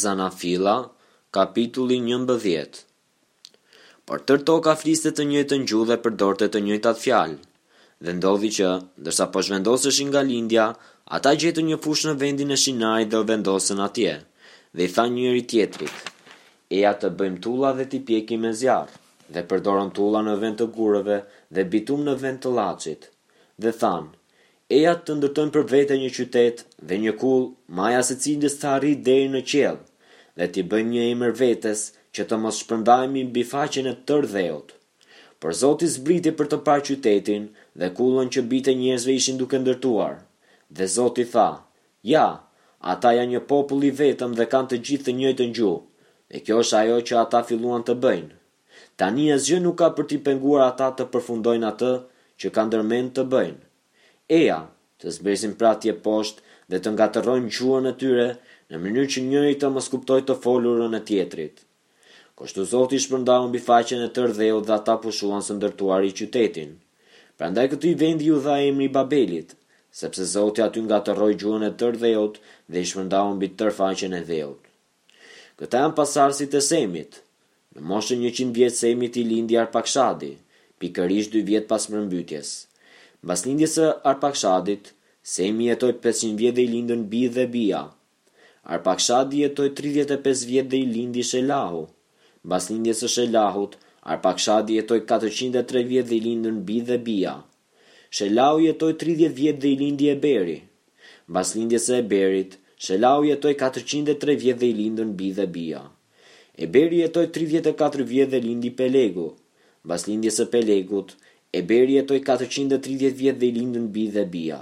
Zanafilla, kapitulli njëmbëdhjetë Por tërë toka fliste të njëjtën gjuhë dhe përdorte të njëjtat fjalë. Dhe ndodhi që, ndërsa po zhvendoseshin nga lindja, ata gjetën një fushë në vendin e Shinait dhe u vendosën atje. Dhe i thanë njëri-tjetrit, Eja të bëjmë tulla dhe t'i pjekim me zjarr. Dhe përdorën tulla në vend të gurëve dhe bitum në vend të llaçit. Dhe thanë, Eja të ndërtojmë për vete një qytet dhe një kullë maja së cilës të arrijë deri në qiell dhe t'i bëjmë një emër vetes që të mos shpërndahemi mbi faqen e tërë dheut. Por Zoti zbriti për të parë qytetin dhe kullën që bijtë e njerëzve ishin duke ndërtuar. Dhe Zoti tha, Ja, ata janë një popull i vetëm dhe kanë të gjithë të njëjtën gjuhë. Dhe kjo është ajo që ata filluan të bëjnë. Tani asgjë nuk ka për t'i penguar ata të përfundojnë atë që kanë ndërmend të bëjnë. Eja, të zbresim pra atje poshtë dhe të ngatërrojmë gjuhën e tyre në mënyrë që njëri të mos kuptojë të folurën e tjetrit. Kështu Zoti i shpërndau mbi faqen e tërë dheut dhe ata pushuan së ndërtuari qytetin. Prandaj këtij vendi iu dha emri i Babelit, sepse Zoti aty ngatërroi gjuhën e tërë dheut dhe i shpërndau mbi tërë faqen e dheut. Këta janë pasardhësit e Semit. Në moshën njëqind vjet Semit i lindi Arpakshadi, pikërisht dy vjet pas përmbytjes. Mbas lindjes së Arpakshadit, Semi jetoi pesëqind vjet dhe i lindën bij dhe bija. Arpakshadi jetoi tridhjetë e pesë vjet dhe i lindi Shelahu. Mbas lindjes së Shelahut, Arpakshadi jetoi katërqind e tre vjet dhe i lindën bij dhe bija. Shelahu jetoi tridhjetë vjet dhe i lindi Eberi. Mbas lindjes së Eberit, Shelahu jetoi katërqind e tre vjet dhe i lindën bij dhe bija. Eberi jetoi tridhjetë e katër vjet dhe lindi Pelegu. Mbas lindjes së Pelegut, Eberi jetoi katërqind e tridhjetë vjet dhe i lindën bij dhe bija.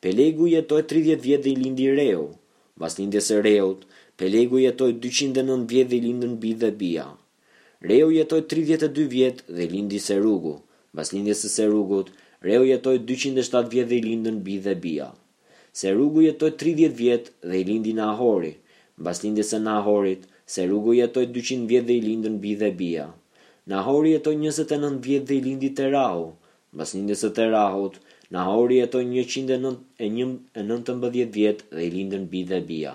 Pelegu jetoi tridhjetë vjet dhe i lindi Reu. Mbas lindjes së Reut, Pelegu jetoi dyqind e nëntë vjet dhe i lindën bij dhe bija. Reu jetoi tridhjetë e dy vjet dhe i lindi Serugu. Mbas lindjes së Serugut, Reu jetoi dyqind e shtatë vjet dhe i lindën bij dhe bija. Serugu jetoi tridhjetë vjet dhe i lindi Nahori. Mbas lindjes së Nahorit, Serugu jetoi dyqind vjet dhe i lindën bij dhe bija. Nahori jetoi njëzet e nëntë vjet dhe i lindi Terahu. Mbas lindjes së Terahut, Nahori jetoi njëqind e nëntë e një e nëntëmbëdhjetë vjet dhe i lindën bij dhe bija.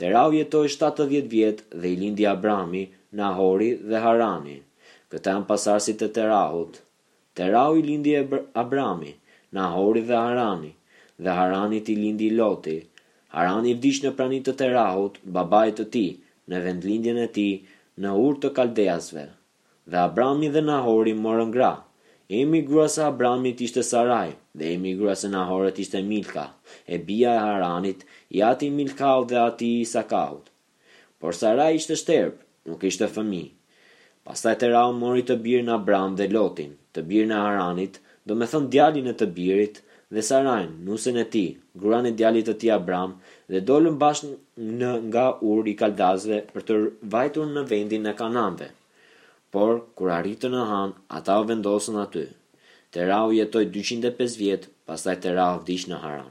Terahu jetoi shtatëdhjetë vjet dhe i lindi Abrami, Nahori dhe Harani. Këta janë pasardhësit e Terahut. Terahu i lindi Ebra, Abrami, Nahori dhe Harani, dhe Haranit i lindi Loti. Harani i vdiq në prani të Terahut, babait të tij, në vendlindjen e tij, në Ur të Kaldeasve. Dhe Abrami dhe Nahori morën gra. Emri i gruas së Abramit ishte Sarai, dhe emri i gruas së Nahorit ishte Milka, e bija e Haranit, i ati i Milkaut dhe ati i Iskahut. Por Sarai ishte shterpë, nuk kishte fëmijë. Pastaj Terau mori të birin Abram dhe Lotin, të birin e Haranit, Domethënë djalin e të birit dhe Sarajn, nusen e tij, gruan e djalit të tij Abram, dhe dolën bashkë nga Ur i Kaldasve për të vajtur në vendin e Kanaanëve. Por, kur arritën në Haran, ata u vendosën aty. Terau jetoi dyqind e pesë vjet, pastaj Terau vdiq në Haran.